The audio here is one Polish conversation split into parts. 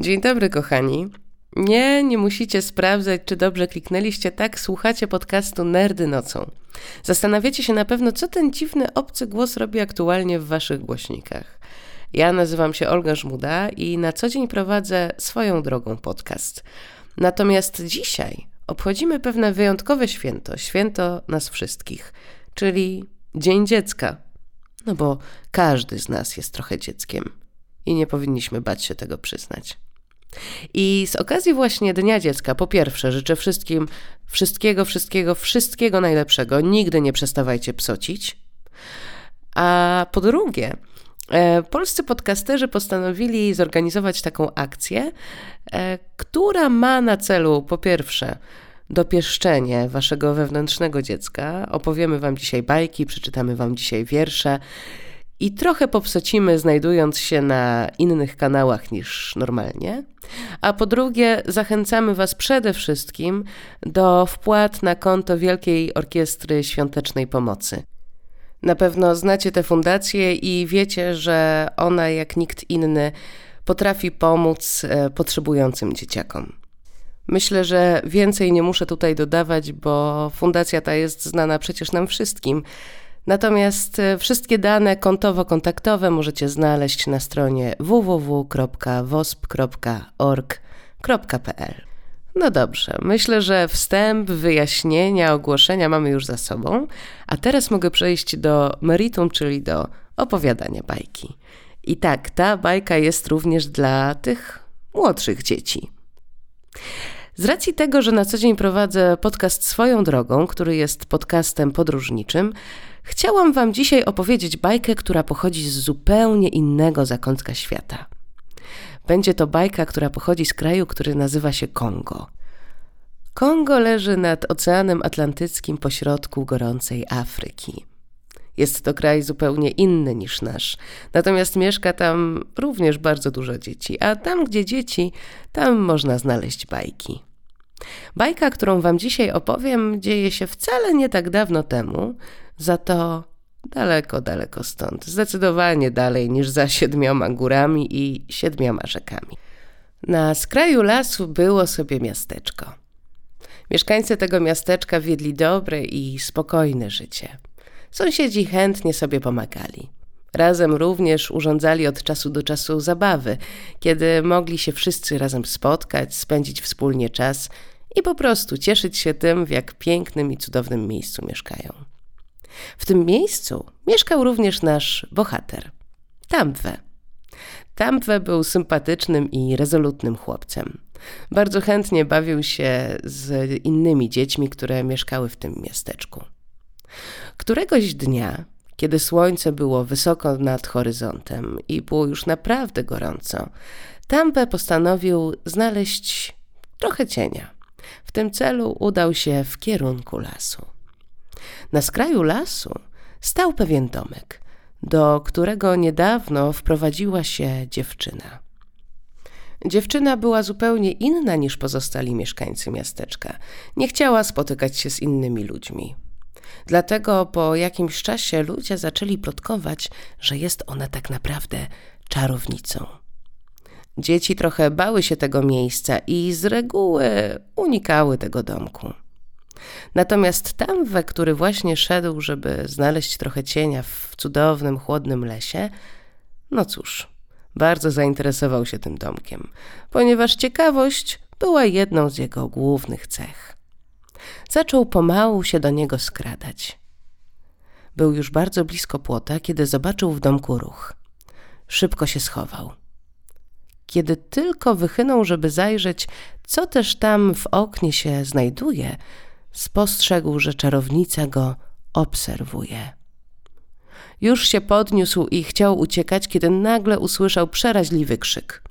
Dzień dobry, kochani. Nie, nie musicie sprawdzać, czy dobrze kliknęliście. Tak, słuchacie podcastu Nerdy Nocą. Zastanawiacie się na pewno, co ten dziwny obcy głos robi aktualnie w waszych głośnikach. Ja nazywam się Olga Żmuda i na co dzień prowadzę swoją drogą podcast. Natomiast dzisiaj obchodzimy pewne wyjątkowe święto, święto nas wszystkich, czyli Dzień Dziecka. No bo każdy z nas jest trochę dzieckiem i nie powinniśmy bać się tego przyznać. I z okazji właśnie Dnia Dziecka, po pierwsze, życzę wszystkim wszystkiego, wszystkiego, wszystkiego najlepszego. Nigdy nie przestawajcie psocić. A po drugie, e, polscy podcasterzy postanowili zorganizować taką akcję, e, która ma na celu, po pierwsze, dopieszczenie waszego wewnętrznego dziecka. Opowiemy wam dzisiaj bajki, przeczytamy wam dzisiaj wiersze i trochę popsocimy, znajdując się na innych kanałach niż normalnie. A po drugie, zachęcamy Was przede wszystkim do wpłat na konto Wielkiej Orkiestry Świątecznej Pomocy. Na pewno znacie tę fundację i wiecie, że ona, jak nikt inny, potrafi pomóc e, potrzebującym dzieciakom. Myślę, że więcej nie muszę tutaj dodawać, bo fundacja ta jest znana przecież nam wszystkim. Natomiast e, wszystkie dane kontowo-kontaktowe możecie znaleźć na stronie www.wosp.org.pl. No dobrze, myślę, że wstęp, wyjaśnienia, ogłoszenia mamy już za sobą, a teraz mogę przejść do meritum, czyli do opowiadania bajki. I tak, ta bajka jest również dla tych młodszych dzieci. Z racji tego, że na co dzień prowadzę podcast swoją drogą, który jest podcastem podróżniczym, chciałam Wam dzisiaj opowiedzieć bajkę, która pochodzi z zupełnie innego zakątka świata. Będzie to bajka, która pochodzi z kraju, który nazywa się Kongo. Kongo leży nad Oceanem Atlantyckim pośrodku gorącej Afryki. Jest to kraj zupełnie inny niż nasz, natomiast mieszka tam również bardzo dużo dzieci, a tam, gdzie dzieci, tam można znaleźć bajki. Bajka, którą Wam dzisiaj opowiem, dzieje się wcale nie tak dawno temu, za to daleko, daleko stąd. Zdecydowanie dalej niż za siedmioma górami i siedmioma rzekami. Na skraju lasu było sobie miasteczko. Mieszkańcy tego miasteczka wiedli dobre i spokojne życie. Sąsiedzi chętnie sobie pomagali. Razem również urządzali od czasu do czasu zabawy, kiedy mogli się wszyscy razem spotkać, spędzić wspólnie czas i po prostu cieszyć się tym, w jak pięknym i cudownym miejscu mieszkają. W tym miejscu mieszkał również nasz bohater, Tamwe. Tamwe był sympatycznym i rezolutnym chłopcem. Bardzo chętnie bawił się z innymi dziećmi, które mieszkały w tym miasteczku. Któregoś dnia, kiedy słońce było wysoko nad horyzontem i było już naprawdę gorąco, Tampe postanowił znaleźć trochę cienia. W tym celu udał się w kierunku lasu. Na skraju lasu stał pewien domek, do którego niedawno wprowadziła się dziewczyna. Dziewczyna była zupełnie inna niż pozostali mieszkańcy miasteczka. Nie chciała spotykać się z innymi ludźmi. Dlatego po jakimś czasie ludzie zaczęli plotkować, że jest ona tak naprawdę czarownicą. Dzieci trochę bały się tego miejsca i z reguły unikały tego domku. Natomiast tam, we który właśnie szedł, żeby znaleźć trochę cienia w cudownym, chłodnym lesie, no cóż, bardzo zainteresował się tym domkiem, ponieważ ciekawość była jedną z jego głównych cech. Zaczął pomału się do niego skradać. Był już bardzo blisko płota, kiedy zobaczył w domku ruch. Szybko się schował. Kiedy tylko wychynął, żeby zajrzeć, co też tam w oknie się znajduje, spostrzegł, że czarownica go obserwuje. Już się podniósł i chciał uciekać, kiedy nagle usłyszał przeraźliwy krzyk.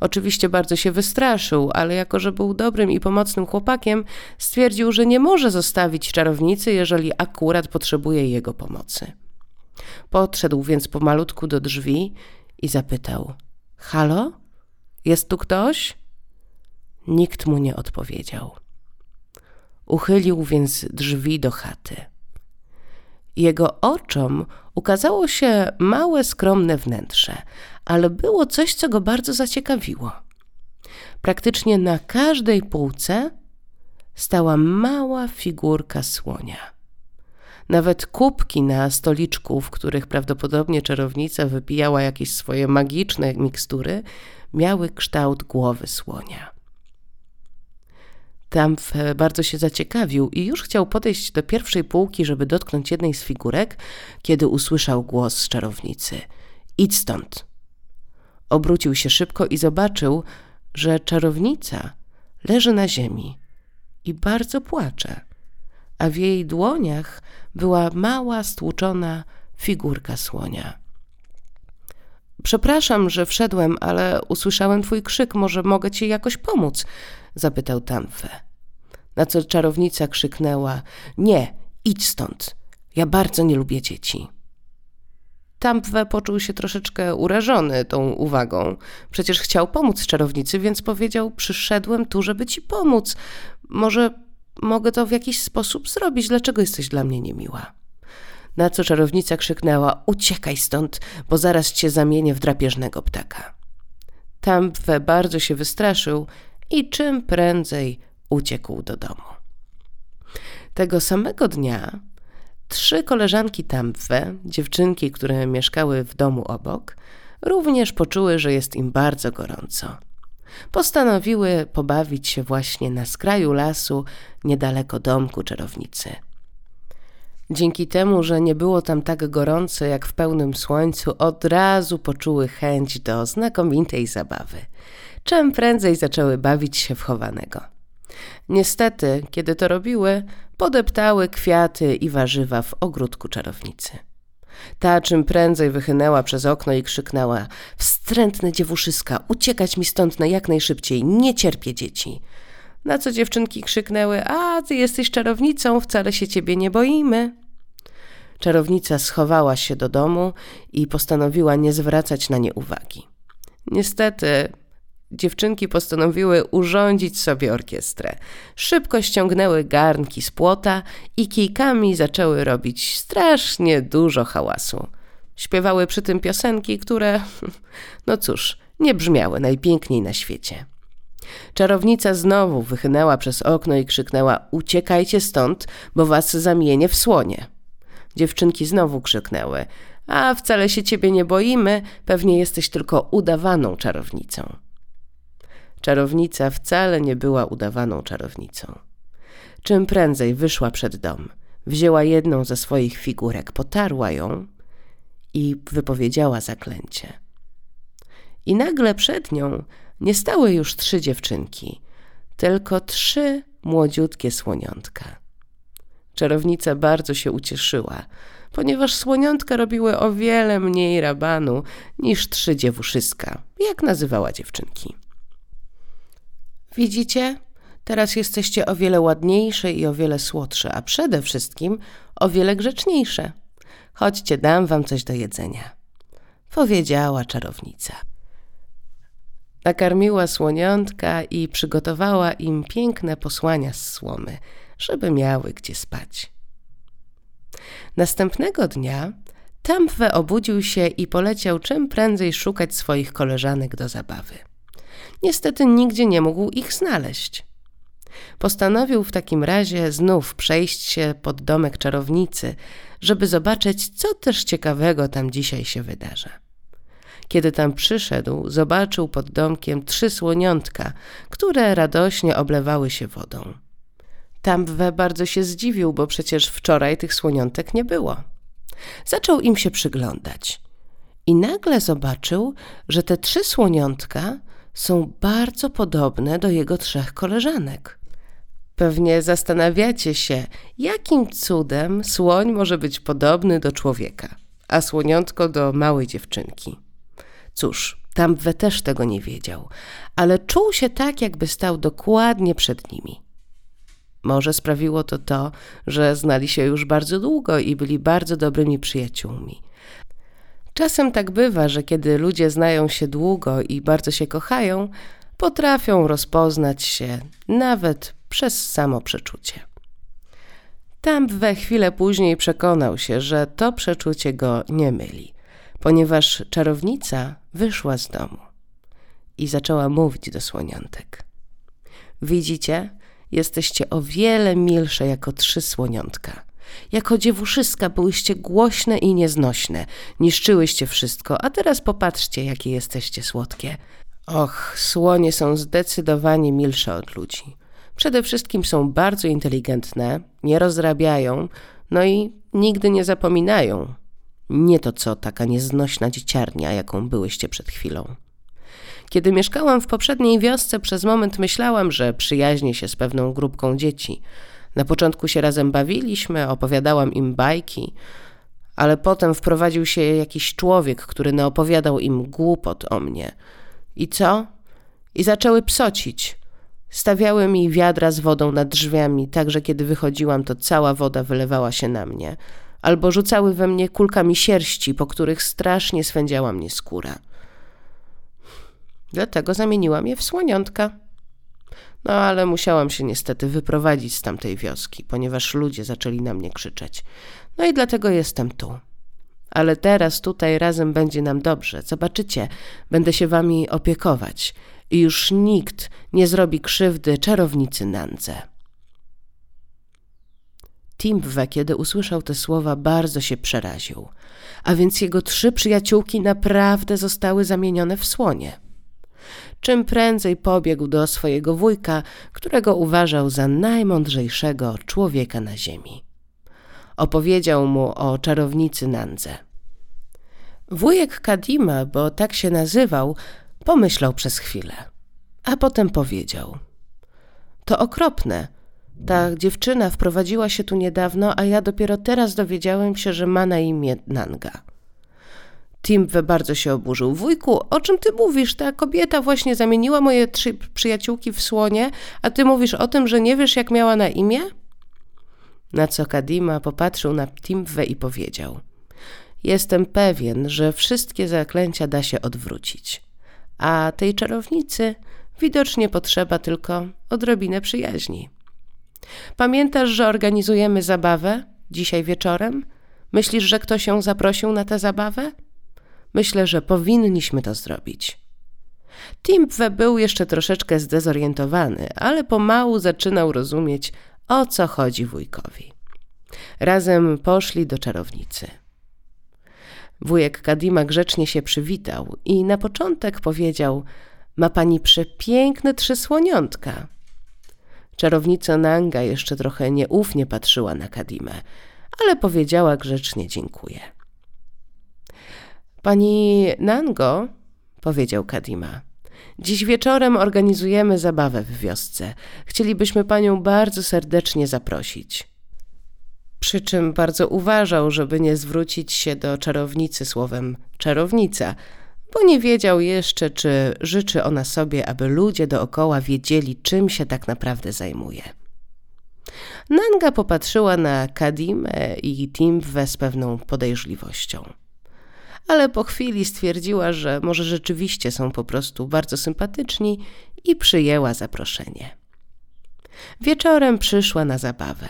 Oczywiście bardzo się wystraszył, ale jako że był dobrym i pomocnym chłopakiem, stwierdził, że nie może zostawić czarownicy, jeżeli akurat potrzebuje jego pomocy. Podszedł więc pomalutku do drzwi i zapytał: Halo? Jest tu ktoś? Nikt mu nie odpowiedział. Uchylił więc drzwi do chaty. Jego oczom ukazało się małe, skromne wnętrze, ale było coś, co go bardzo zaciekawiło. Praktycznie na każdej półce stała mała figurka słonia. Nawet kubki na stoliczku, w których prawdopodobnie czarownica wypijała jakieś swoje magiczne mikstury, miały kształt głowy słonia. Tamf bardzo się zaciekawił i już chciał podejść do pierwszej półki, żeby dotknąć jednej z figurek, kiedy usłyszał głos z czarownicy. Idź stąd. Obrócił się szybko i zobaczył, że czarownica leży na ziemi i bardzo płacze, a w jej dłoniach była mała, stłuczona figurka słonia. Przepraszam, że wszedłem, ale usłyszałem twój krzyk. Może mogę ci jakoś pomóc? zapytał Tamfe. Na co czarownica krzyknęła: Nie, idź stąd. Ja bardzo nie lubię dzieci. Tamfe poczuł się troszeczkę urażony tą uwagą. Przecież chciał pomóc czarownicy, więc powiedział: Przyszedłem tu, żeby ci pomóc. Może mogę to w jakiś sposób zrobić. Dlaczego jesteś dla mnie niemiła? Na co czarownica krzyknęła: Uciekaj stąd, bo zaraz cię zamienię w drapieżnego ptaka. Tamfe bardzo się wystraszył i czym prędzej uciekł do domu. Tego samego dnia trzy koleżanki Tamfe, dziewczynki, które mieszkały w domu obok, również poczuły, że jest im bardzo gorąco. Postanowiły pobawić się właśnie na skraju lasu, niedaleko domku czarownicy. Dzięki temu, że nie było tam tak gorąco jak w pełnym słońcu, od razu poczuły chęć do znakomitej zabawy. Czym prędzej zaczęły bawić się w chowanego. Niestety, kiedy to robiły, podeptały kwiaty i warzywa w ogródku czarownicy. Ta czym prędzej wychynęła przez okno i krzyknęła: Wstrętne dziewuszyska, uciekać mi stąd na jak najszybciej, nie cierpię dzieci. Na co dziewczynki krzyknęły: A, ty jesteś czarownicą, wcale się ciebie nie boimy. Czarownica schowała się do domu i postanowiła nie zwracać na nie uwagi. Niestety, dziewczynki postanowiły urządzić sobie orkiestrę. Szybko ściągnęły garnki z płota i kijkami zaczęły robić strasznie dużo hałasu. Śpiewały przy tym piosenki, które, no cóż, nie brzmiały najpiękniej na świecie. Czarownica znowu wychynęła przez okno i krzyknęła: Uciekajcie stąd, bo was zamienię w słonie. Dziewczynki znowu krzyknęły: A wcale się ciebie nie boimy, pewnie jesteś tylko udawaną czarownicą. Czarownica wcale nie była udawaną czarownicą. Czym prędzej wyszła przed dom, wzięła jedną ze swoich figurek, potarła ją i wypowiedziała zaklęcie. I nagle przed nią nie stały już trzy dziewczynki, tylko trzy młodziutkie słoniątka. Czarownica bardzo się ucieszyła, ponieważ słoniątka robiły o wiele mniej rabanu niż trzy dziewuszyska, jak nazywała dziewczynki. Widzicie? Teraz jesteście o wiele ładniejsze i o wiele słodsze, a przede wszystkim o wiele grzeczniejsze. Chodźcie, dam wam coś do jedzenia. Powiedziała czarownica. Nakarmiła słoniątka i przygotowała im piękne posłania z słomy, żeby miały gdzie spać. Następnego dnia Tamfe obudził się i poleciał czym prędzej szukać swoich koleżanek do zabawy. Niestety nigdzie nie mógł ich znaleźć. Postanowił w takim razie znów przejść się pod domek czarownicy, żeby zobaczyć, co też ciekawego tam dzisiaj się wydarzy. Kiedy tam przyszedł, zobaczył pod domkiem trzy słoniątka, które radośnie oblewały się wodą. Tamwe bardzo się zdziwił, bo przecież wczoraj tych słoniątek nie było. Zaczął im się przyglądać i nagle zobaczył, że te trzy słoniątka są bardzo podobne do jego trzech koleżanek. Pewnie zastanawiacie się, jakim cudem słoń może być podobny do człowieka, a słoniątko do małej dziewczynki. Cóż, Tamwe też tego nie wiedział, ale czuł się tak, jakby stał dokładnie przed nimi. Może sprawiło to to, że znali się już bardzo długo i byli bardzo dobrymi przyjaciółmi. Czasem tak bywa, że kiedy ludzie znają się długo i bardzo się kochają, potrafią rozpoznać się nawet przez samo przeczucie. Tam we chwilę później przekonał się, że to przeczucie go nie myli, ponieważ czarownica wyszła z domu. i zaczęła mówić do słoniątek. Widzicie, jesteście o wiele milsze jako trzy słoniątka. Jako dziewuszyska byłyście głośne i nieznośne, niszczyłyście wszystko, a teraz popatrzcie, jakie jesteście słodkie. Och, słonie są zdecydowanie milsze od ludzi. Przede wszystkim są bardzo inteligentne, nie rozrabiają, no i nigdy nie zapominają. Nie to co taka nieznośna dzieciarnia, jaką byłyście przed chwilą. Kiedy mieszkałam w poprzedniej wiosce, przez moment myślałam, że przyjaźnię się z pewną grupką dzieci. Na początku się razem bawiliśmy, opowiadałam im bajki, ale potem wprowadził się jakiś człowiek, który naopowiadał im głupot o mnie. I co? I zaczęły psocić. Stawiały mi wiadra z wodą nad drzwiami, tak że kiedy wychodziłam, to cała woda wylewała się na mnie. Albo rzucały we mnie kulkami sierści, po których strasznie swędziała mnie skóra. Dlatego zamieniłam je w słoniątka. No ale musiałam się niestety wyprowadzić z tamtej wioski, ponieważ ludzie zaczęli na mnie krzyczeć. No i dlatego jestem tu. Ale teraz tutaj razem będzie nam dobrze. Zobaczycie, będę się wami opiekować i już nikt nie zrobi krzywdy czarownicy Nandze. Timwe, kiedy usłyszał te słowa, bardzo się przeraził, a więc jego trzy przyjaciółki naprawdę zostały zamienione w słonie. Czym prędzej pobiegł do swojego wujka, którego uważał za najmądrzejszego człowieka na ziemi. Opowiedział mu o czarownicy Nandze. Wujek Kadima, bo tak się nazywał, Pomyślał przez chwilę, a potem powiedział: To okropne. Ta dziewczyna wprowadziła się tu niedawno, a ja dopiero teraz dowiedziałem się, że ma na imię Nanga. Timwe bardzo się oburzył. Wujku, o czym ty mówisz? Ta kobieta właśnie zamieniła moje trzy przyjaciółki w słonie, a ty mówisz o tym, że nie wiesz, jak miała na imię? Na co Kadima popatrzył na Timwe i powiedział: Jestem pewien, że wszystkie zaklęcia da się odwrócić a tej czarownicy widocznie potrzeba tylko odrobinę przyjaźni. Pamiętasz, że organizujemy zabawę dzisiaj wieczorem? Myślisz, że ktoś ją zaprosił na tę zabawę? Myślę, że powinniśmy to zrobić. Timpwe był jeszcze troszeczkę zdezorientowany, ale pomału zaczynał rozumieć, o co chodzi wujkowi. Razem poszli do czarownicy. Wujek Kadima grzecznie się przywitał i na początek powiedział: Ma pani przepiękne trzy słoniątka. Czarownica Nanga jeszcze trochę nieufnie patrzyła na Kadimę, ale powiedziała grzecznie dziękuję. Pani Nango, powiedział Kadima, dziś wieczorem organizujemy zabawę w wiosce. Chcielibyśmy panią bardzo serdecznie zaprosić. Przy czym bardzo uważał, żeby nie zwrócić się do czarownicy słowem czarownica, bo nie wiedział jeszcze, czy życzy ona sobie, aby ludzie dookoła wiedzieli, czym się tak naprawdę zajmuje. Nanga popatrzyła na Kadimę i Timwę z pewną podejrzliwością. Ale po chwili stwierdziła, że może rzeczywiście są po prostu bardzo sympatyczni i przyjęła zaproszenie. Wieczorem przyszła na zabawę.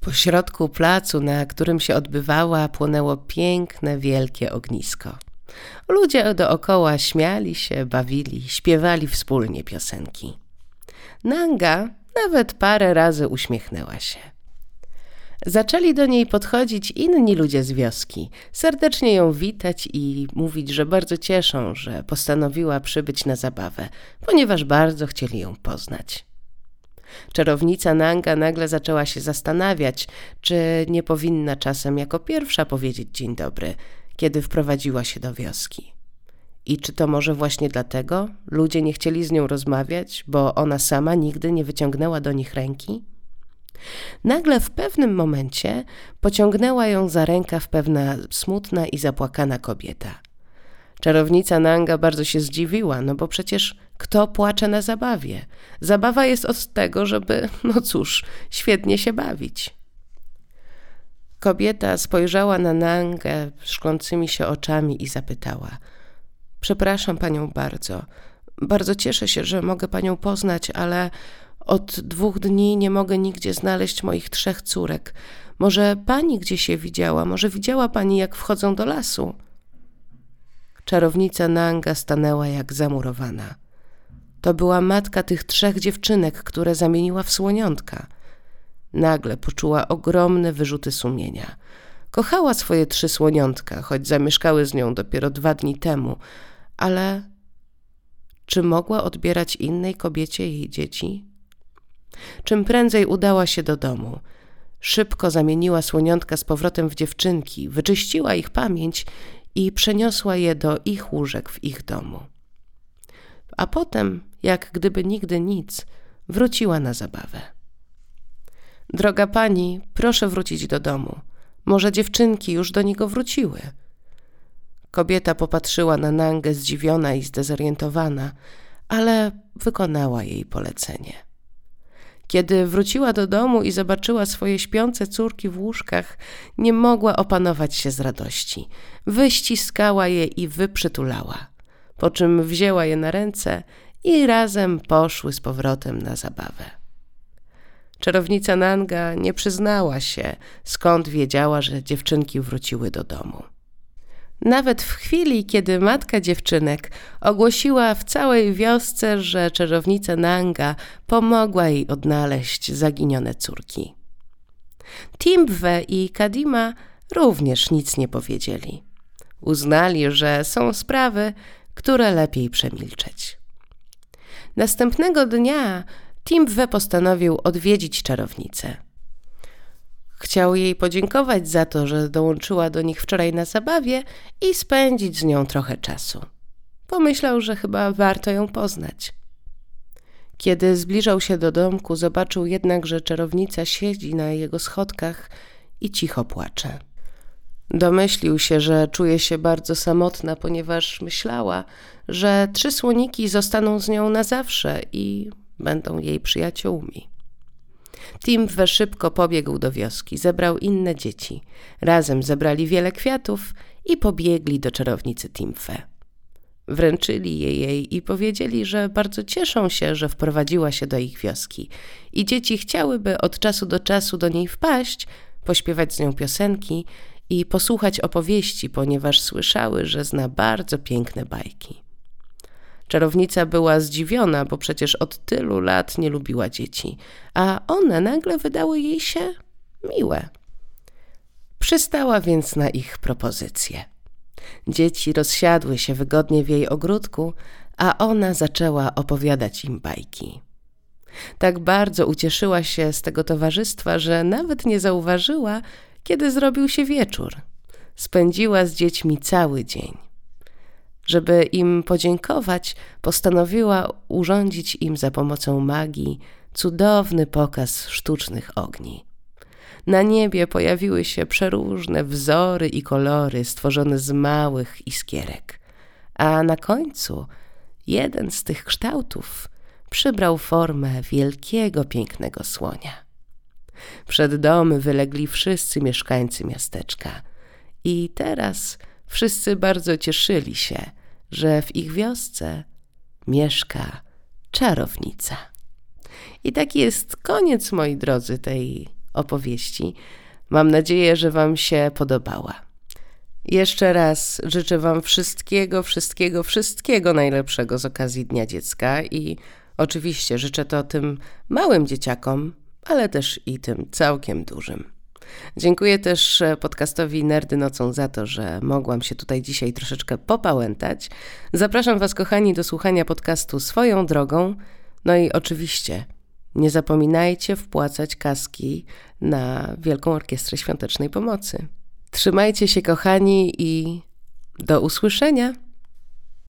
Po środku placu, na którym się odbywała, płonęło piękne, wielkie ognisko. Ludzie dookoła śmiali się, bawili, śpiewali wspólnie piosenki. Nanga nawet parę razy uśmiechnęła się. Zaczęli do niej podchodzić inni ludzie z wioski, serdecznie ją witać i mówić, że bardzo cieszą, że postanowiła przybyć na zabawę, ponieważ bardzo chcieli ją poznać. Czarownica Nanga nagle zaczęła się zastanawiać, czy nie powinna czasem jako pierwsza powiedzieć dzień dobry, kiedy wprowadziła się do wioski. I czy to może właśnie dlatego ludzie nie chcieli z nią rozmawiać, bo ona sama nigdy nie wyciągnęła do nich ręki? Nagle w pewnym momencie pociągnęła ją za rękaw pewna smutna i zapłakana kobieta. Czarownica Nanga bardzo się zdziwiła, no bo przecież kto płacze na zabawie? Zabawa jest od tego, żeby, no cóż, świetnie się bawić. Kobieta spojrzała na Nangę szklącymi się oczami i zapytała: Przepraszam panią bardzo. Bardzo cieszę się, że mogę panią poznać, ale od dwóch dni nie mogę nigdzie znaleźć moich trzech córek. Może pani gdzieś je widziała? Może widziała pani, jak wchodzą do lasu? czarownica Nanga stanęła jak zamurowana. To była matka tych trzech dziewczynek, które zamieniła w słoniątka. Nagle poczuła ogromne wyrzuty sumienia. Kochała swoje trzy słoniątka, choć zamieszkały z nią dopiero dwa dni temu, ale czy mogła odbierać innej kobiecie jej dzieci? Czym prędzej udała się do domu. Szybko zamieniła słoniątka z powrotem w dziewczynki, wyczyściła ich pamięć i przeniosła je do ich łóżek w ich domu. A potem, jak gdyby nigdy nic, wróciła na zabawę. Droga pani, proszę wrócić do domu. Może dziewczynki już do niego wróciły. Kobieta popatrzyła na Nangę zdziwiona i zdezorientowana, ale wykonała jej polecenie. Kiedy wróciła do domu i zobaczyła swoje śpiące córki w łóżkach, nie mogła opanować się z radości. Wyściskała je i wyprzytulała, po czym wzięła je na ręce i razem poszły z powrotem na zabawę. Czarownica Nanga nie przyznała się, skąd wiedziała, że dziewczynki wróciły do domu. Nawet w chwili, kiedy matka dziewczynek ogłosiła w całej wiosce, że czarownica Nanga pomogła jej odnaleźć zaginione córki. Timbwe i Kadima również nic nie powiedzieli. Uznali, że są sprawy, które lepiej przemilczeć. Następnego dnia Timbwe postanowił odwiedzić czarownicę. Chciał jej podziękować za to, że dołączyła do nich wczoraj na zabawie i spędzić z nią trochę czasu. Pomyślał, że chyba warto ją poznać. Kiedy zbliżał się do domku, zobaczył jednak, że czarownica siedzi na jego schodkach i cicho płacze. Domyślił się, że czuje się bardzo samotna, ponieważ myślała, że trzy słoniki zostaną z nią na zawsze i będą jej przyjaciółmi. Timwe szybko pobiegł do wioski, zebrał inne dzieci. Razem zebrali wiele kwiatów i pobiegli do czarownicy Timfe. Wręczyli je jej i powiedzieli, że bardzo cieszą się, że wprowadziła się do ich wioski i dzieci chciałyby od czasu do czasu do niej wpaść, pośpiewać z nią piosenki i posłuchać opowieści, ponieważ słyszały, że zna bardzo piękne bajki. Czarownica była zdziwiona, bo przecież od tylu lat nie lubiła dzieci, a one nagle wydały jej się miłe. Przystała więc na ich propozycję. Dzieci rozsiadły się wygodnie w jej ogródku, a ona zaczęła opowiadać im bajki. Tak bardzo ucieszyła się z tego towarzystwa, że nawet nie zauważyła, kiedy zrobił się wieczór. Spędziła z dziećmi cały dzień. Żeby im podziękować, postanowiła urządzić im za pomocą magii cudowny pokaz sztucznych ogni. Na niebie pojawiły się przeróżne wzory i kolory stworzone z małych iskierek, a na końcu jeden z tych kształtów przybrał formę wielkiego, pięknego słonia. Przed domy wylegli wszyscy mieszkańcy miasteczka i teraz wszyscy bardzo cieszyli się, że w ich wiosce mieszka czarownica. I taki jest koniec, moi drodzy, tej opowieści. Mam nadzieję, że Wam się podobała. Jeszcze raz życzę Wam wszystkiego, wszystkiego, wszystkiego najlepszego z okazji Dnia Dziecka i oczywiście życzę to tym małym dzieciakom, ale też i tym całkiem dużym. Dziękuję też e, podcastowi Nerdy Nocą za to, że mogłam się tutaj dzisiaj troszeczkę popałętać. Zapraszam Was, kochani, do słuchania podcastu swoją drogą. No i oczywiście nie zapominajcie wpłacać kaski na Wielką Orkiestrę Świątecznej Pomocy. Trzymajcie się, kochani, i do usłyszenia.